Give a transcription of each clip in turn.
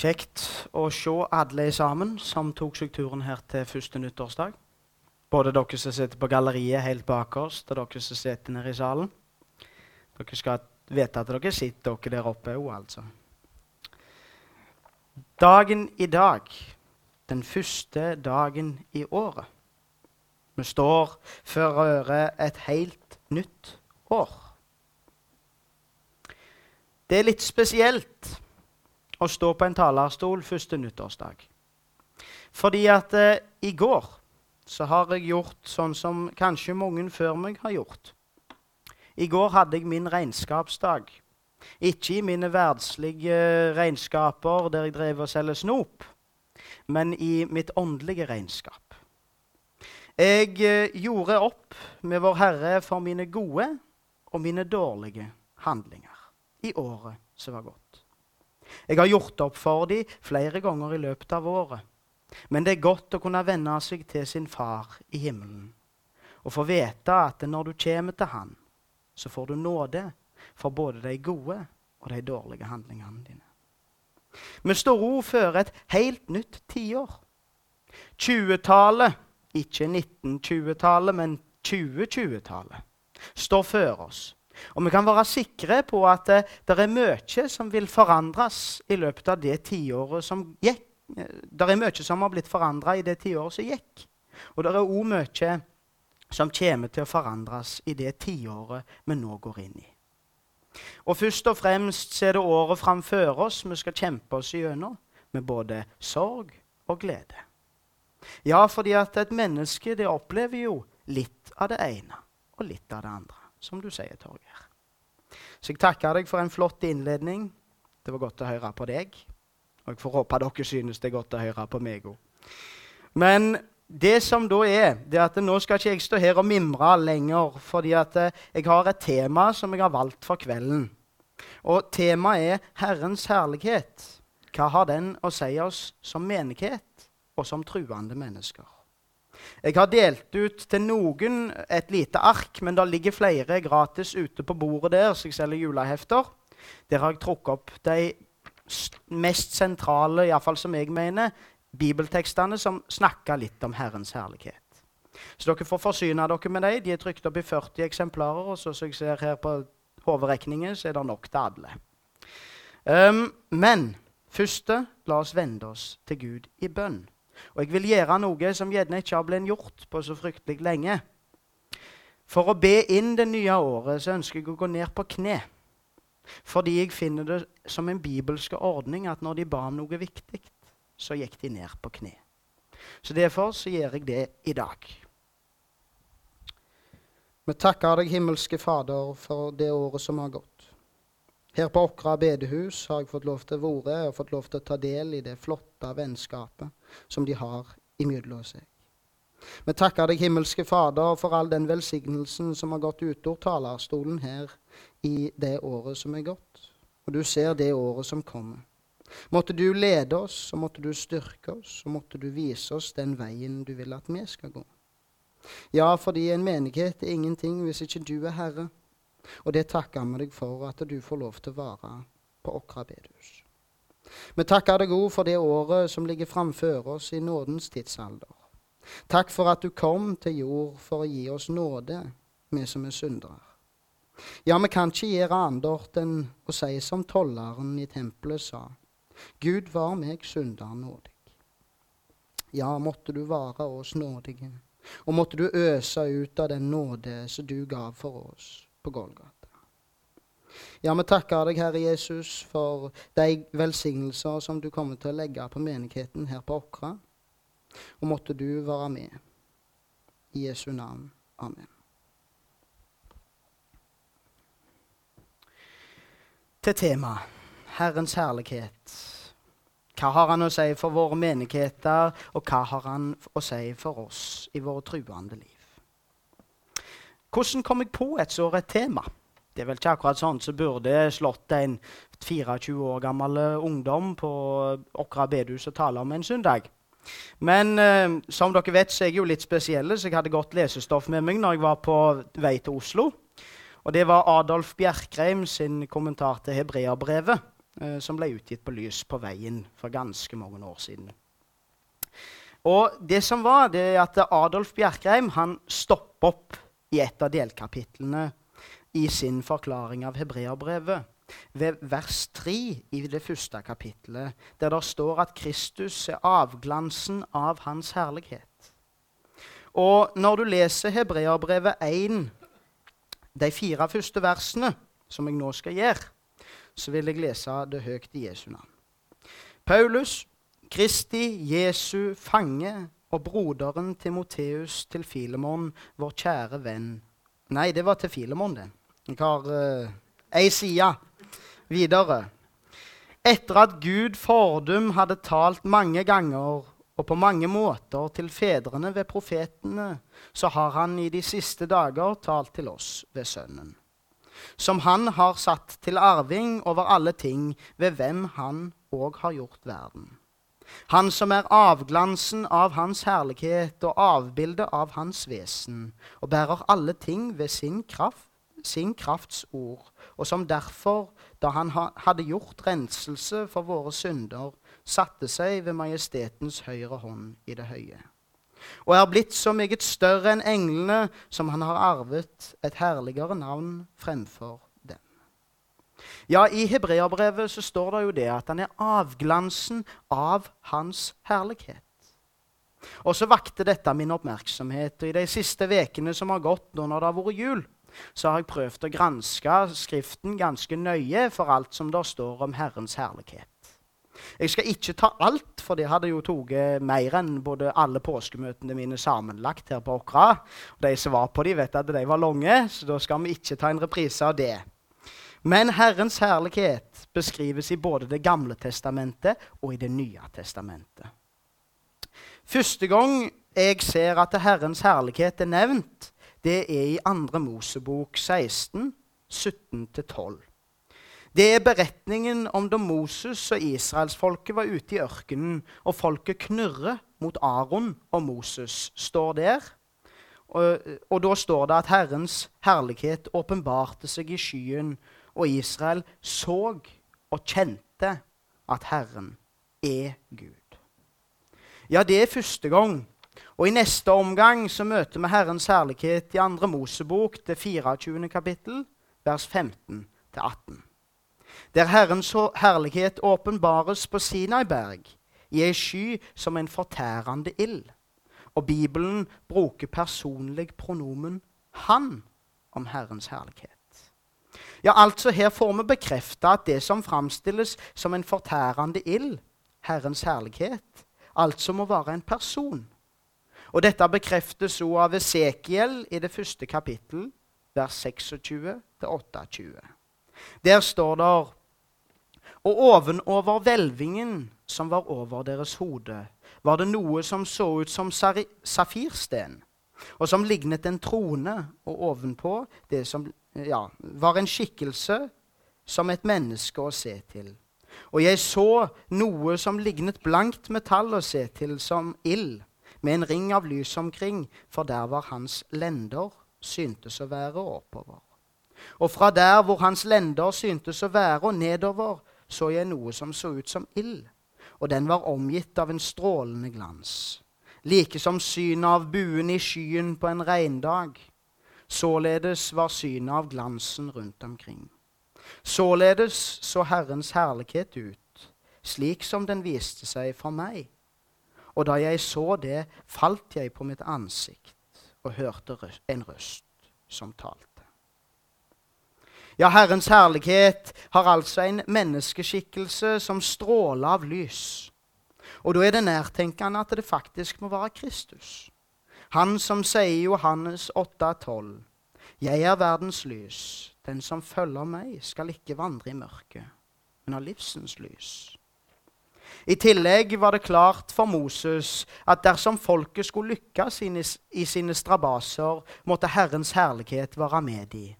Kjekt å se alle sammen som tok seg turen her til første nyttårsdag. Både dere som sitter på galleriet helt bak oss, og dere som sitter nede i salen. Dere skal vite at dere sitter dere der oppe òg, altså. Dagen i dag, den første dagen i året. Vi står for øre et helt nytt år. Det er litt spesielt å stå på en talerstol første nyttårsdag. Fordi at eh, i går så har jeg gjort sånn som kanskje mange før meg har gjort. I går hadde jeg min regnskapsdag. Ikke i mine verdslige regnskaper der jeg drev og selger snop, men i mitt åndelige regnskap. Jeg eh, gjorde opp med Vår Herre for mine gode og mine dårlige handlinger i året som var gått. Jeg har gjort opp for dem flere ganger i løpet av året. Men det er godt å kunne venne seg til sin far i himmelen og få vite at når du kommer til han, så får du nåde for både de gode og de dårlige handlingene dine. Vi står òg før et helt nytt tiår. 20-tallet, ikke 1920-tallet, men 2020-tallet, står før oss. Og vi kan være sikre på at uh, det er mye som vil forandres i løpet av det tiåret som gikk. Det er mye som har blitt forandra i det tiåret som gikk. Og det er òg mye som kommer til å forandres i det tiåret vi nå går inn i. Og først og fremst er det året framfor oss vi skal kjempe oss gjennom, med både sorg og glede. Ja, fordi at et menneske det opplever jo litt av det ene og litt av det andre som du sier, Torgeir. Så jeg takker deg for en flott innledning. Det var godt å høre på deg. Og jeg får håpe dere synes det er godt å høre på meg òg. Men det som da er, det er at nå skal ikke jeg stå her og mimre lenger, fordi at eh, jeg har et tema som jeg har valgt for kvelden. Og temaet er Herrens herlighet. Hva har den å si oss som menighet og som truende mennesker? Jeg har delt ut til noen et lite ark, men det ligger flere gratis ute på bordet der, så jeg selger julehefter. Der har jeg trukket opp de mest sentrale, iallfall som jeg mener, bibeltekstene som snakker litt om Herrens herlighet. Så dere får forsyne dere med dem. De er trykt opp i 40 eksemplarer. Og så som jeg ser her på hovedrekningen, så er det nok til alle. Um, men først la oss vende oss til Gud i bønn. Og jeg vil gjøre noe som gjerne ikke har blitt gjort på så fryktelig lenge. For å be inn det nye året så ønsker jeg å gå ned på kne. Fordi jeg finner det som en bibelsk ordning at når de ba om noe viktig, så gikk de ned på kne. Så derfor så gjør jeg det i dag. Vi takker deg, himmelske Fader, for det året som har gått. Her på Åkra bedehus har jeg fått lov til å være og fått lov til å ta del i det flotte vennskapet som de har imellom seg. Vi takker deg, himmelske Fader, for all den velsignelsen som har gått ut av talerstolen her i det året som er gått. Og du ser det året som kommer. Måtte du lede oss, og måtte du styrke oss, og måtte du vise oss den veien du vil at vi skal gå. Ja, fordi en menighet er ingenting hvis ikke du er Herre. Og det takker vi deg for at du får lov til å være på Åkra bedehus. Vi takker deg òg for det året som ligger framfor oss i nådens tidsalder. Takk for at du kom til jord for å gi oss nåde, vi som er syndere. Ja, vi kan ikke gjøre annet enn å si som tolleren i tempelet sa. Gud var meg synder nådig. Ja, måtte du være oss nådige, og måtte du øse ut av den nåde som du gav for oss på Golgata. Ja, vi takker deg, Herre Jesus, for de velsignelser som du kommer til å legge på menigheten her på Åkra. Og måtte du være med. I Jesu navn. Amen. Til temaet Herrens herlighet. Hva har han å si for våre menigheter, og hva har han å si for oss i våre truende liv? Hvordan kom jeg på et så rett tema? Det er vel ikke akkurat sånn som så burde slått en 24 år gammel eh, ungdom på Åkra bedehus og tale om en søndag. Men eh, som dere vet, så er jeg jo litt spesiell, så jeg hadde godt lesestoff med meg når jeg var på vei til Oslo. Og det var Adolf Bjerkreim sin kommentar til hebreabrevet, eh, som ble utgitt på Lys på veien for ganske mange år siden. Og det som var, det er at Adolf Bjerkreim han stopper opp i et av delkapitlene i sin forklaring av hebreerbrevet. Ved vers 3 i det første kapittelet, der det står at Kristus er avglansen av Hans herlighet. Og når du leser Hebreerbrevet 1, de fire første versene, som jeg nå skal gjøre, så vil jeg lese det høyt i Jesu navn. Paulus, Kristi, Jesu fange og broderen Timoteus til Filemon, vår kjære venn. Nei, det var til Filemon, det. Jeg har uh, ei side videre. Etter at Gud fordum hadde talt mange ganger og på mange måter til fedrene ved profetene, så har han i de siste dager talt til oss ved Sønnen. Som han har satt til arving over alle ting, ved hvem han òg har gjort verden. Han som er avglansen av hans herlighet og avbildet av hans vesen, og bærer alle ting ved sin kraft, sin krafts ord, og som derfor, da han hadde gjort renselse for våre synder, satte seg ved majestetens høyre hånd i det høye. Og er blitt så meget større enn englene, som han har arvet et herligere navn fremfor. Ja, i hebreerbrevet så står det jo det at han er avglansen av hans herlighet. Og så vakte dette min oppmerksomhet. Og i de siste ukene som har gått nå når det har vært jul, så har jeg prøvd å granske Skriften ganske nøye for alt som der står om Herrens herlighet. Jeg skal ikke ta alt, for det hadde jo tatt mer enn både alle påskemøtene mine sammenlagt her på Åkra. De som var på de vet at de var lange, så da skal vi ikke ta en reprise av det. Men Herrens herlighet beskrives i både Det gamle testamentet og i Det nye testamentet. Første gang jeg ser at Herrens herlighet er nevnt, det er i 2. Mosebok 16, 17-12. Det er beretningen om da Moses og israelsfolket var ute i ørkenen, og folket knurrer mot Aron og Moses, står der. Og, og da står det at Herrens herlighet åpenbarte seg i skyen, og Israel så og kjente at Herren er Gud. Ja, det er første gang. Og i neste omgang så møter vi Herrens herlighet i andre Mosebok, det 24. kapittel, vers 15 18 der Herrens herlighet åpenbares på Sinai-berg, i ei sky som en fortærende ild. Og Bibelen bruker personlig pronomen 'han' om Herrens herlighet. Ja, altså Her får vi bekrefta at det som framstilles som en fortærende ild, Herrens herlighet, altså må være en person. Og Dette bekreftes også av Esekiel i det første kapittel, vers 26-28. Der står det og ovenover hvelvingen som var over deres hode, var det noe som så ut som safirsten, og som lignet en trone, og ovenpå det som ja, var en skikkelse som et menneske å se til. Og jeg så noe som lignet blankt metall å se til, som ild, med en ring av lys omkring, for der var hans lender syntes å være oppover. Og fra der hvor hans lender syntes å være, og nedover, så jeg noe som så ut som ild, og den var omgitt av en strålende glans, like som synet av buen i skyen på en regndag. Således var synet av glansen rundt omkring. Således så Herrens herlighet ut, slik som den viste seg for meg. Og da jeg så det, falt jeg på mitt ansikt og hørte en røst som talte. Ja, Herrens herlighet har altså en menneskeskikkelse som stråler av lys. Og da er det nærtenkende at det faktisk må være Kristus. Han som sier i Johannes 8,12.: Jeg er verdens lys. Den som følger meg, skal ikke vandre i mørket, men har livsens lys. I tillegg var det klart for Moses at dersom folket skulle lykkes i sine strabaser, måtte Herrens herlighet være med dem.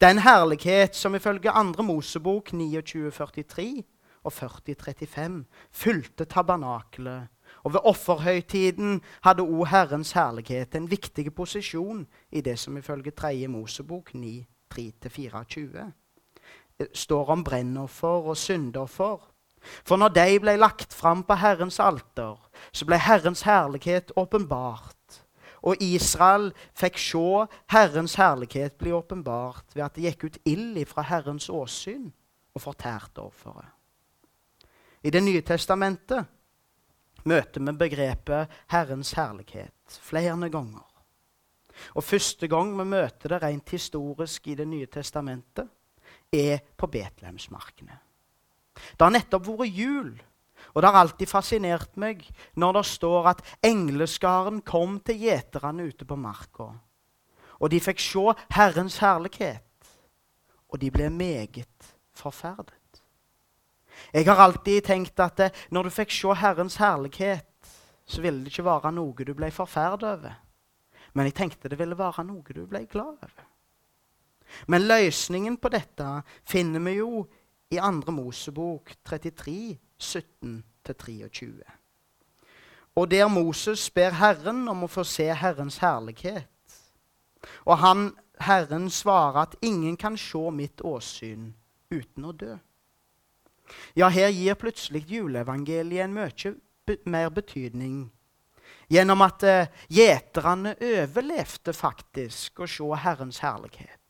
Den herlighet som ifølge 2. Mosebok 2943 og 4035 fylte tabernakelet, og ved offerhøytiden hadde òg Herrens herlighet en viktig posisjon i det som ifølge 3. Mosebok 9, 3-24. står om brennoffer og syndoffer. For når de ble lagt fram på Herrens alter, så ble Herrens herlighet åpenbart. Og Israel fikk se Herrens herlighet bli åpenbart ved at det gikk ut ild fra Herrens åsyn og fortærte offeret. I Det nye testamentet møter vi begrepet Herrens herlighet flere ganger. Og Første gang vi møter det rent historisk i Det nye testamentet, er på Betlehemsmarkene. Det har nettopp vært jul, og det har alltid fascinert meg når det står at engleskaren kom til gjeterne ute på marka. Og de fikk se Herrens herlighet, og de ble meget forferdet. Jeg har alltid tenkt at det, når du fikk se Herrens herlighet, så ville det ikke være noe du ble forferdet over. Men jeg tenkte det ville være noe du ble glad over. Men løsningen på dette finner vi jo i 2. Mosebok 33, 17-23. Og der Moses ber Herren om å få se Herrens herlighet. Og han, Herren svarer at ingen kan se mitt åsyn uten å dø. Ja, her gir plutselig juleevangeliet en mye mer betydning. Gjennom at uh, gjeterne overlevde faktisk å se Herrens herlighet.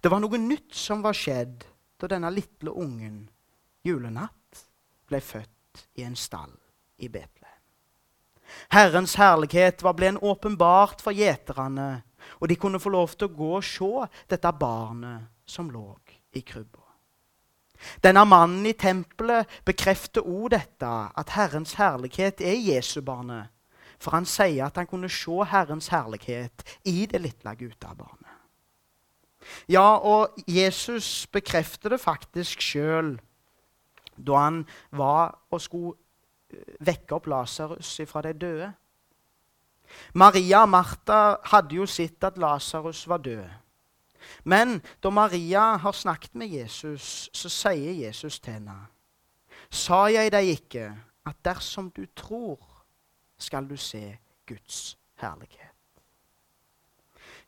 Det var noe nytt som var skjedd da denne lille ungen julenatt ble født i en stall i Betlehem. Herrens herlighet var blitt åpenbart for gjeterne, og de kunne få lov til å gå og se dette barnet som lå i krybba. Denne mannen i tempelet bekrefter òg dette, at Herrens herlighet er Jesubarnet. For han sier at han kunne se Herrens herlighet i det lille guttebarnet. Ja, og Jesus bekrefter det faktisk sjøl da han var og skulle eh, vekke opp Lasarus fra de døde. Maria og Martha hadde jo sett at Lasarus var død. Men da Maria har snakket med Jesus, så sier Jesus til henne Sa jeg deg ikke at dersom du tror, skal du se Guds herlighet?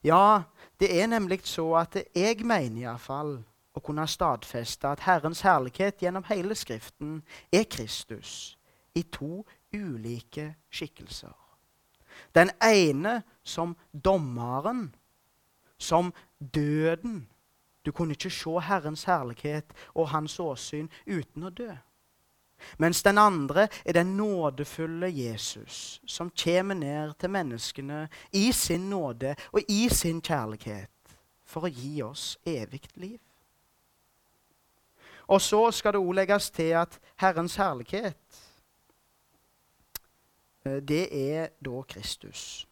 Ja, det er nemlig så at jeg mener iallfall å kunne stadfeste at Herrens herlighet gjennom hele Skriften er Kristus i to ulike skikkelser. Den ene som dommeren som døden. Du kunne ikke se Herrens herlighet og hans åsyn uten å dø. Mens den andre er den nådefulle Jesus, som kommer ned til menneskene i sin nåde og i sin kjærlighet for å gi oss evig liv. Og så skal det òg legges til at Herrens herlighet, eh, det er da Kristus.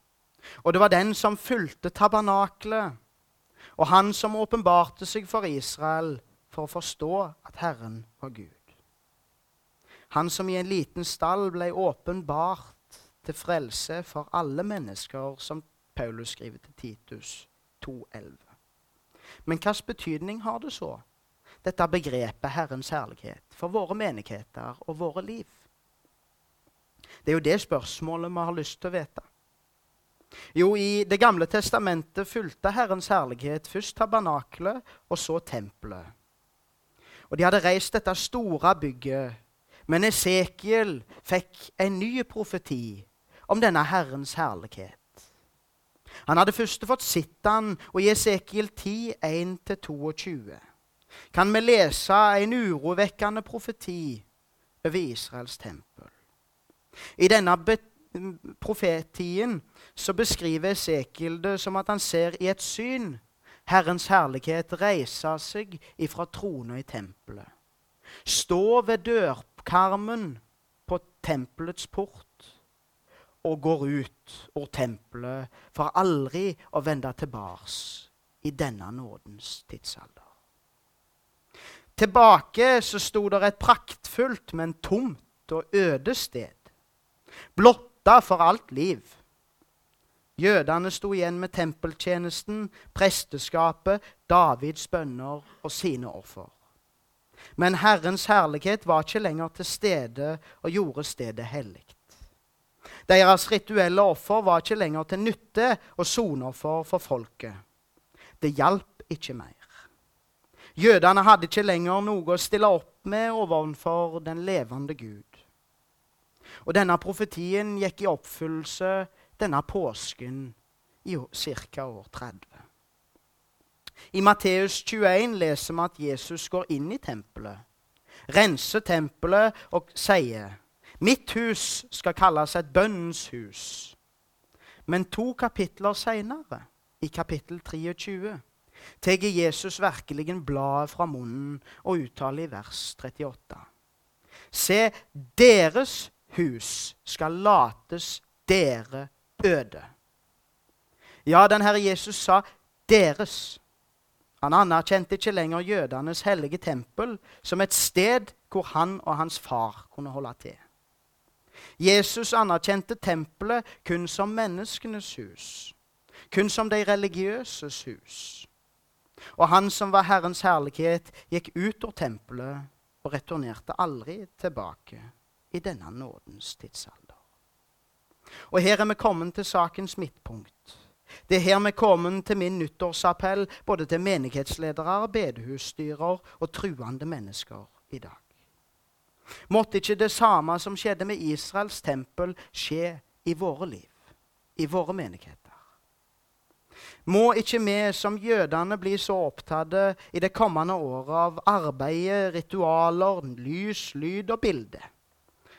Og det var den som fulgte tabernaklet, og han som åpenbarte seg for Israel for å forstå at Herren var Gud. Han som i en liten stall ble åpenbart til frelse for alle mennesker, som Paulus skriver til Titus 2,11. Men hvilken betydning har det så, dette begrepet Herrens herlighet, for våre menigheter og våre liv? Det er jo det spørsmålet vi har lyst til å vite. Jo, i Det gamle testamentet fulgte Herrens herlighet først tabernaklet og så tempelet. Og De hadde reist dette store bygget, men Esekiel fikk en ny profeti om denne Herrens herlighet. Han hadde først fått sett den, og i Esekiel 10, 1-22 kan vi lese en urovekkende profeti over Israels tempel. I denne profetien så beskriver Esekiel det som at han ser i et syn Herrens herlighet reise seg ifra trona i tempelet. Stå ved dørkarmen på tempelets port og går ut over tempelet for aldri å vende tilbake i denne nådens tidsalder. Tilbake så sto der et praktfullt, men tomt og øde sted. Blått frykta for alt liv. Jødene sto igjen med tempeltjenesten, presteskapet, Davids bønner og sine offer. Men Herrens herlighet var ikke lenger til stede og gjorde stedet hellig. Deres rituelle offer var ikke lenger til nytte og soneoffer for folket. Det hjalp ikke mer. Jødene hadde ikke lenger noe å stille opp med overfor den levende Gud. Og denne profetien gikk i oppfyllelse denne påsken i ca. år 30. I Matteus 21 leser vi at Jesus går inn i tempelet, renser tempelet og sier Mitt hus skal kalles et bønnens hus. Men to kapitler seinere, i kapittel 23, tar Jesus virkelig bladet fra munnen og uttaler i vers 38. Se, deres hus skal lates dere øde. Ja, den Herre Jesus sa 'deres'. Han anerkjente ikke lenger jødenes hellige tempel som et sted hvor han og hans far kunne holde til. Jesus anerkjente tempelet kun som menneskenes hus, kun som de religiøses hus. Og han som var Herrens herlighet, gikk ut av tempelet og returnerte aldri tilbake i denne nådens tidsalder. Og her er vi kommet til sakens midtpunkt. Det er her vi kommer til min nyttårsappell både til menighetsledere, bedehusstyrer og truende mennesker i dag. Måtte ikke det samme som skjedde med Israels tempel, skje i våre liv, i våre menigheter? Må ikke vi som jødene bli så opptatt i det kommende året av arbeidet, ritualer, lys, lyd og bilde,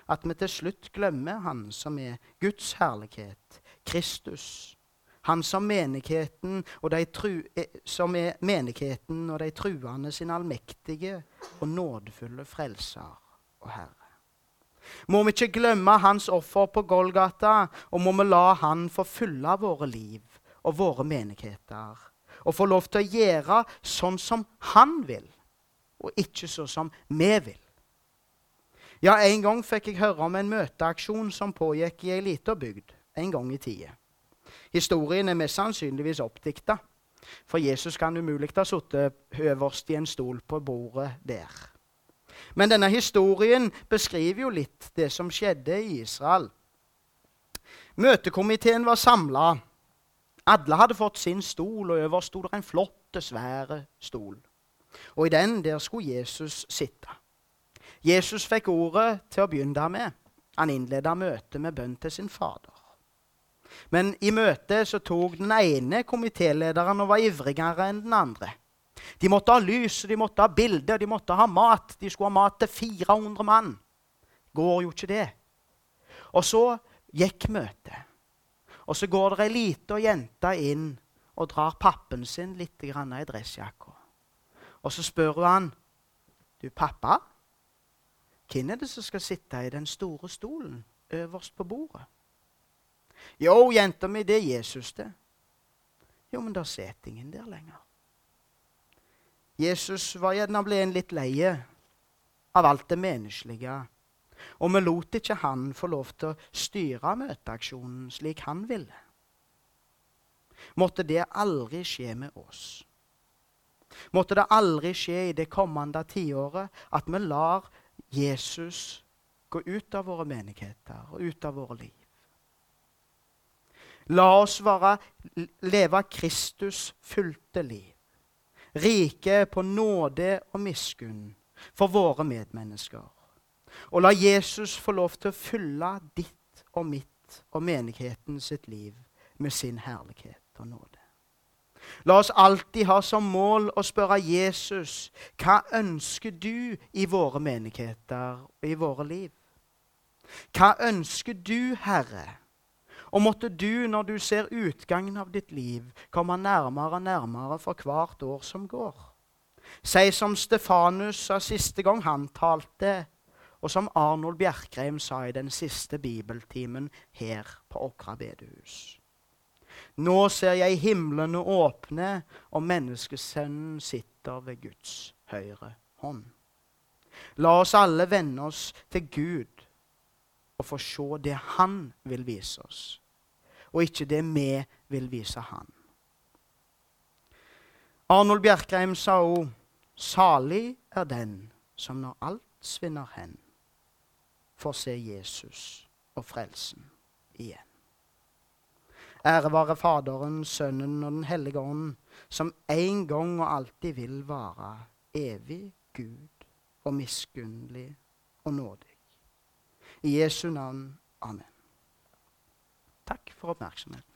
at vi til slutt glemmer Han som er Guds herlighet, Kristus, Han som, menigheten og de tru, eh, som er menigheten og de truende sin allmektige og nådefulle frelser og Herre. Må vi ikke glemme Hans offer på Golgata, og må vi la Han få fylle våre liv og våre menigheter. Og få lov til å gjøre sånn som Han vil, og ikke sånn som vi vil. Ja, En gang fikk jeg høre om en møteaksjon som pågikk i ei lita bygd en gang i tida. Historien er mest sannsynligvis oppdikta, for Jesus kan umulig ha sittet øverst i en stol på bordet der. Men denne historien beskriver jo litt det som skjedde i Israel. Møtekomiteen var samla. Alle hadde fått sin stol, og øverst sto det en flott, svær stol. Og i den der skulle Jesus sitte. Jesus fikk ordet til å begynne med. Han innleda møtet med bønn til sin fader. Men i møtet så tok den ene komitélederen og var ivrigere enn den andre. De måtte ha lys, de måtte ha bilder, de måtte ha mat. De skulle ha mat til 400 mann. Går jo ikke det. Og så gikk møtet. Og så går det ei lita jente inn og drar pappen sin litt i dressjakka. Og så spør hun han, 'Du, pappa, hvem er det som skal sitte i den store stolen øverst på bordet?' 'Jo, jenta mi, det er Jesus, det.' 'Jo, men da sitter ingen der lenger.' Jesus var gjerne en litt leie av alt det menneskelige. Og vi lot ikke han få lov til å styre møteaksjonen slik han ville. Måtte det aldri skje med oss. Måtte det aldri skje i det kommende tiåret at vi lar Jesus gå ut av våre menigheter og ut av våre liv. La oss være, leve Kristus fulgte liv rike på nåde og miskunn for våre medmennesker. Og la Jesus få lov til å fylle ditt og mitt og menigheten sitt liv med sin herlighet og nåde. La oss alltid ha som mål å spørre Jesus hva ønsker du i våre menigheter og i våre liv? Hva ønsker du, Herre? Og måtte du, når du ser utgangen av ditt liv, komme nærmere og nærmere for hvert år som går. Si som Stefanus sa siste gang han talte, og som Arnold Bjerkreim sa i den siste bibeltimen her på Åkra bedehus. Nå ser jeg himlene åpne, og menneskesønnen sitter ved Guds høyre hånd. La oss alle vende oss til Gud og få se det Han vil vise oss, og ikke det vi vil vise Han. Arnold Bjerkreim sa òg salig er den som når alt svinner hen, får se Jesus og frelsen igjen. Ære være Faderen, Sønnen og Den hellige ånd, som en gang og alltid vil være evig Gud og miskunnelig og nådig. I Jesu navn. Amen. Takk for oppmerksomheten.